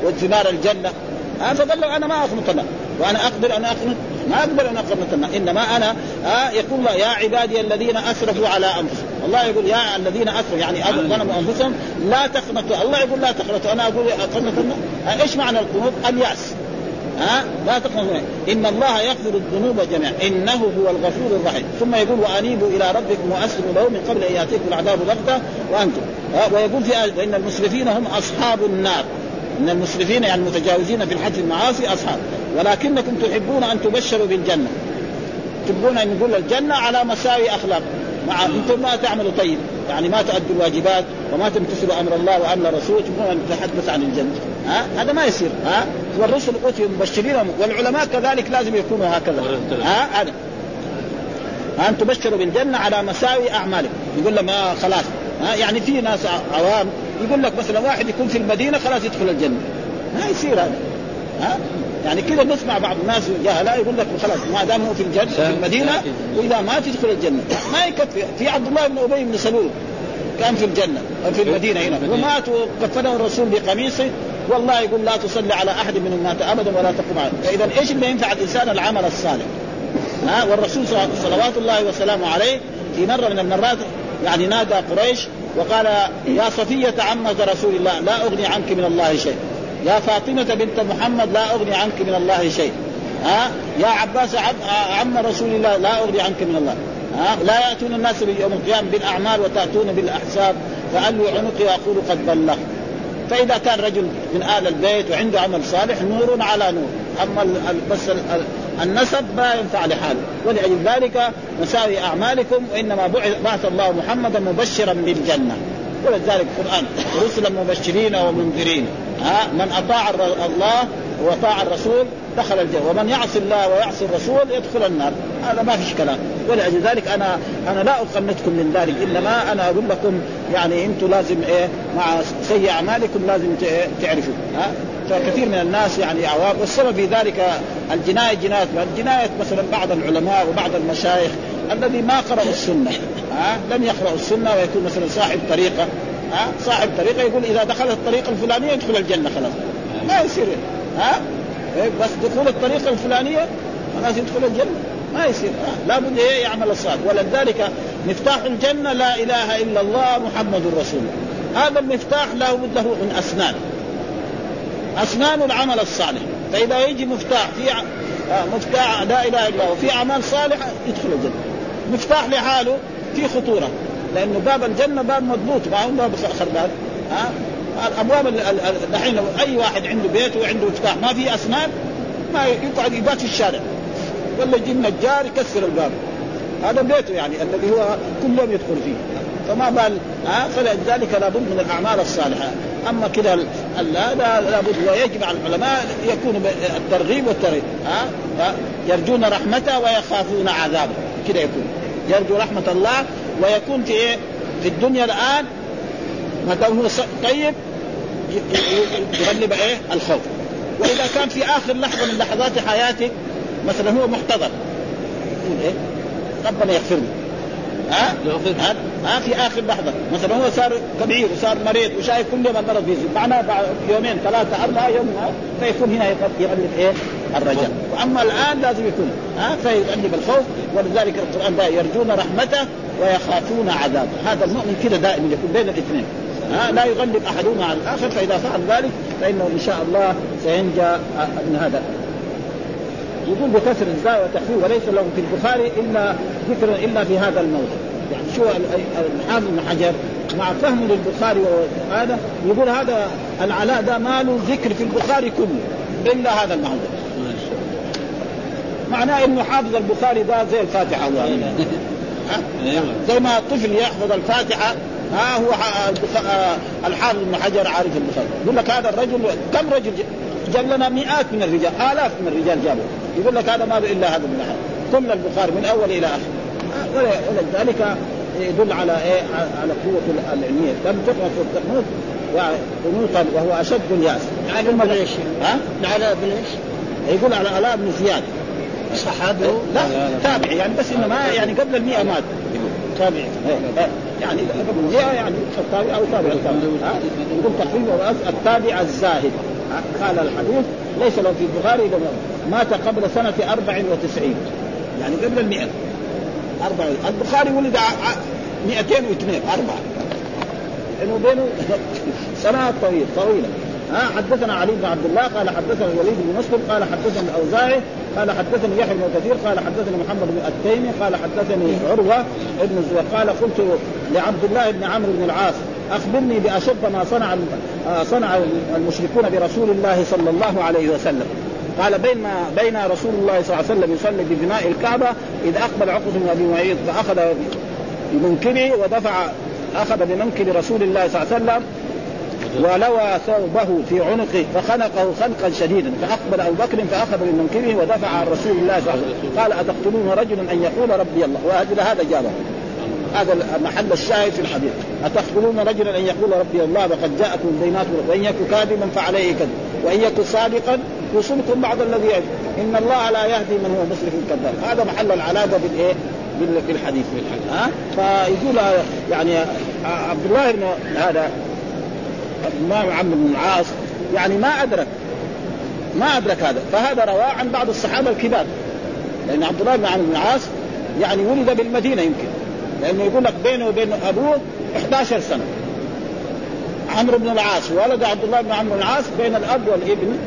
وثمار الجنة؟ ها فقال له أنا ما أقنط النار وأنا أقدر أن أقنط؟ ما أقدر أن أقنط النار إنما أنا ها يقول يا عبادي الذين أسرفوا على انفسهم الله يقول يا الذين اسرفوا يعني ظلموا أنفسهم لا تقنطوا. الله يقول لا تقنطوا. أنا أقول اقنط النار إيش معنى القنوط؟ اليأس. ها؟ لا تقنطوا. إن الله يغفر الذنوب جميعا. إنه هو الغفور الرحيم. ثم يقول وأنيبوا إلى ربكم وأسلموا له من قبل أن يأتيكم العذاب بغتة وأنتم. ويقول في آية وإن المسرفين هم أصحاب النار. إن المسرفين يعني المتجاوزين في الحج المعاصي أصحاب. ولكنكم تحبون أن تبشروا بالجنة. تحبون أن نقول الجنة على مساوي أخلاق. مع أنتم ما تعملوا طيب. يعني ما تؤدوا الواجبات وما تمتثلوا أمر الله وأمر الرسول. تبغون أن تتحدث عن الجنة. ها؟ هذا ما يصير. ها؟ والرسل اوتوا مبشرين والعلماء كذلك لازم يكونوا هكذا. ها؟ هذا. ان تبشروا بالجنة على مساوي أعمالكم. يقول لهم آه خلاص. ها؟ يعني في ناس عوام يقول لك مثلا واحد يكون في المدينة خلاص يدخل الجنة. ما يصير هذا. ها؟ يعني كذا نسمع بعض الناس جهلاء يقول لك خلاص ما دام هو في الجنة في المدينة وإذا مات يدخل الجنة. ما يكفي. في عبد الله بن أبي بن سلول كان في الجنة أو في المدينة هنا. ومات وكفنه الرسول بقميصه. والله يقول لا تصلي على أحد منهم مات ابدا ولا تقوم عليه. فاذا إيش اللي ينفع الإنسان العمل الصالح؟ ها والرسول صلوات الله وسلامه عليه في مرة من المرات يعني نادى قريش وقال يا صفية عمة رسول الله لا أغني عنك من الله شيء. يا فاطمة بنت محمد لا أغني عنك من الله شيء. ها؟ يا عباس عم رسول الله لا أغني عنك من الله. ها؟ لا يأتون الناس يوم القيامة بالأعمال وتأتون بالأحساب. فالوا عنقي وأقول قد بلغت. فإذا كان رجل من أهل البيت وعنده عمل صالح نور على نور. أما بس النسب ما ينفع لحاله. ولأجل ذلك مساوي أعمالكم وإنما بعث الله محمدا مبشرا بالجنة. ولذلك القرآن رسلا مبشرين ومنذرين. ها من أطاع الله وأطاع الرسول دخل الجنة. ومن يعصي الله ويعصي الرسول يدخل النار. هذا ما فيش كلام. ولأجل ذلك أنا أنا لا أقنتكم من ذلك إنما أنا أقول لكم يعني أنتم لازم إيه مع سيء أعمالكم لازم تعرفوا. ها؟ فكثير من الناس يعني عوام والسبب في ذلك الجناية جناية. الجناية مثلا بعض العلماء وبعض المشايخ الذي ما قرأوا السنة. ها؟ لم يقرأوا السنة ويكون مثلا صاحب طريقة. ها؟ صاحب طريقة يقول إذا دخل الطريقة الفلانية يدخل الجنة خلاص. ما يصير. ها؟ إيه، بس دخول الطريقة الفلانية خلاص يدخل الجنة. ما يصير. لابد إيه يعمل الصالح ولذلك مفتاح الجنة لا إله إلا الله محمد رسول الله. هذا المفتاح لابد له من أسنان. أسنان العمل الصالح. فإذا يجي مفتاح في مفتاح لا إله إلا الله وفي أعمال صالحة يدخل الجنة. مفتاح لحاله في خطورة. لأنه باب الجنة باب مضبوط. ما باب خربان ها؟ الأبواب دحين أي واحد عنده بيت وعنده مفتاح ما في أسنان ما يقعد يبات في الشارع. ولا يجي النجار يكسر الباب. هذا بيته يعني الذي هو كل يوم يدخل فيه. فما بال ها؟ فلذلك لابد من الأعمال الصالحة. أما كذا هذا لابد ويجب على العلماء يكون الترغيب والترهيب ها؟ يرجون رحمته ويخافون عذابه. كذا يكون. يرجو رحمة الله ويكون في إيه؟ في الدنيا الآن ما دام هو طيب يغلب إيه؟ الخوف. وإذا كان في آخر لحظة من لحظات حياته مثلا هو محتضر يقول إيه؟ ربنا يغفر له ها؟ ها؟ ها في آخر لحظة. مثلا هو صار كبير وصار مريض وشايف كل يوم المرض بيزيد معناه بعد يومين ثلاثة أربعة يوم فيكون هنا يغلب إيه؟ الرجاء وأما الآن لازم يكون ها فيغلب الخوف. ولذلك القرآن ده يرجون رحمته ويخافون عذابه. هذا المؤمن كده دائما يكون بين الاثنين. ها لا يغلب أحدهما على الآخر. فإذا فعل ذلك فإنه إن شاء الله سينجى من هذا. يقول بكسر الزاء وتخفيف وليس له في البخاري إلا ذكر إلا في هذا الموضع يعني شو الحافظ بن حجر مع فهمه للبخاري وهذا يقول هذا العلاء ده ما له ذكر في البخاري كله إلا هذا الموضع معناه إنه حافظ البخاري ده زي الفاتحة (laughs) زي ما الطفل يحفظ الفاتحة ها هو الحافظ بن حجر عارف البخاري. يقول لك هذا الرجل كم رجل جاب لنا مئات من الرجال آلاف من الرجال جابوا. يقول لك هذا ما له إلا هذا احد كل البخاري من أول إلى آخر. ولذلك يدل على إيه؟ على قوة العلمية. لم تقرأ في القنوط قنوطا وهو أشد الياس. على إيش؟ ها؟ على بن إيش؟ يقول على علاء بن زياد. صحابي. لا تابعي يعني بس إنه ما يعني قبل المئة مات. تابعي يعني قبل المئة يعني التابع أو تابع. التابع يقول تقريبا التابع الزاهد. قال الحديث ليس له في البخاري مات قبل سنة 94 يعني قبل المئة. أربعة. البخاري ولد 202 أربعة. لأنه بينه (laughs) سنوات طويلة طويلة. ها حدثنا علي بن عبد الله قال حدثنا الوليد بن مسلم قال حدثنا الأوزاعي قال حدثني يحيى بن كثير قال حدثنا محمد بن التيمي قال حدثني عروة ابن الزبير قال قلت لعبد الله بن عمرو بن العاص أخبرني بأشد ما صنع آه، صنع المشركون برسول الله صلى الله عليه وسلم. قال بين بين رسول الله صلى الله عليه وسلم يصلي ببناء الكعبة اذ أقبل عقبة بن أبي معيط فأخذ بمنكبه ودفع أخذ بمنكب رسول الله صلى الله عليه وسلم ولوى ثوبه في عنقه فخنقه خنقا شديدا. فأقبل أبو بكر فأخذ من منكبه ودفع عن رسول الله صلى الله عليه وسلم. قال أتقتلون رجلا أن يقول ربي الله. وأجل هذا جابه هذا محل الشاهد في الحديث. أتقتلون رجلا أن يقول ربي الله؟ وقد جاءكم البينات وإن يكن كاذبا فعليه كذب. وإن يكن صادقا يصبكم بعض الذي يجب. إن الله لا يهدي من هو مسرف كذاب. هذا محل العلاقة بالإيه؟ بالحديث ها؟ فيقول يعني عبد الله بن هذا الإمام عمرو بن العاص يعني ما أدرك ما أدرك هذا. فهذا رواه عن بعض الصحابة الكبار. لأن عبد الله بن عمرو بن العاص يعني ولد بالمدينة يمكن. لأنه يقول لك بينه وبين أبوه 11 سنة. عمرو بن العاص ولد عبد الله بن عمرو بن العاص بين الأب والابن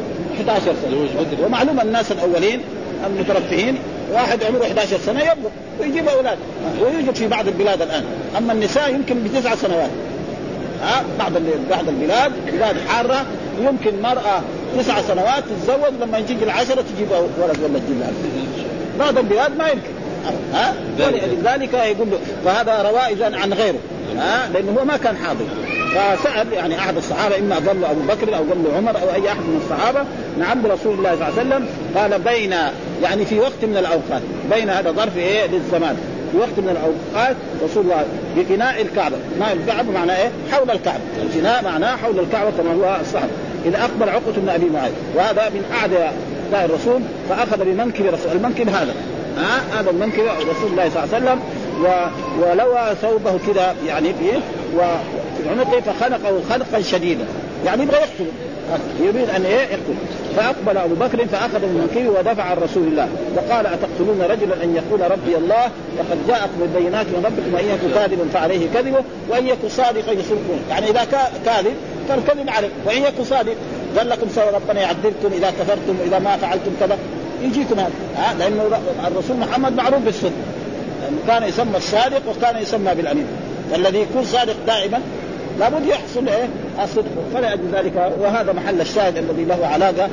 11 سنة. ومعلوم الناس الأولين المترفهين واحد عمره 11 سنة يبلغ ويجيب أولاد ويوجد في بعض البلاد الآن. أما النساء يمكن بتسع سنوات. ها؟ بعض بعض البلاد بلاد حارة يمكن مرأة تسع سنوات تتزوج لما يجي العشرة تجيب ولد ولا تجيب بعض البلاد ما يمكن. ها؟ ولذلك يقول له فهذا رواه عن غيره. ها؟ لأنه هو ما كان حاضر. فسأل يعني أحد الصحابة إما ظل أبو بكر أو ظل عمر أو أي أحد من الصحابة. نعم برسول الله صلى الله عليه وسلم قال بين يعني في وقت من الأوقات بين هذا ظرف إيه؟ للزمان. في وقت من الأوقات رسول الله بفناء الكعبة، فناء الكعبة معناه إيه؟ حول الكعبة، الفناء معناه حول الكعبة كما هو الصحب، إذا اقبل عقبة بن أبي معاذ، وهذا من أعدى الرسول فأخذ بمنكب رسول المنكب هذا. ها؟ هذا المنكب رسول الله صلى الله عليه وسلم و... ولوى ثوبه كذا يعني عنقه فخنقه خنقا شديدا. يعني يبغى يقتله يريد أن إيه؟ يقتل. فأقبل أبو بكر فاخذ من ودفع عن رسول الله. وقال أتقتلون رجلا أن يقول ربي الله وقد جاءكم بالبينات من ربكم وان يكن كاذبا فعليه كذبه وأن يكن صادقا يصدقون يعني إذا كاذب فالكذب عليه وإن يكن صادق قال لكم سوى ربنا يعذبكم إذا كفرتم وإذا ما فعلتم كذا. يجيكم هذا. لأنه الرسول محمد معروف بالصدق. كان يسمى الصادق وكان يسمى بالامين والذي يكون صادق دائما لابد يحصل إيه؟ الصدق. فلأجل ذلك. وهذا محل الشاهد الذي له علاقة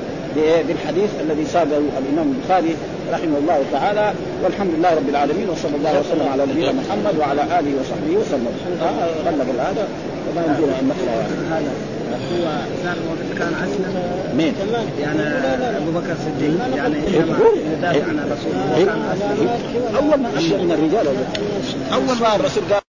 بالحديث الذي ساقه الإمام البخاري رحمه الله تعالى. والحمد لله رب العالمين وصلى الله وسلم على نبينا محمد وعلى آله وصحبه وسلم. غلب هذا وما يمكن أن نقرا هذا هو كان كان أسلم. مين؟ يعني أبو بكر الصديق. يعني يدافع عن الرسول. أول ما اسلم من الرجال. أول ما الرسول قال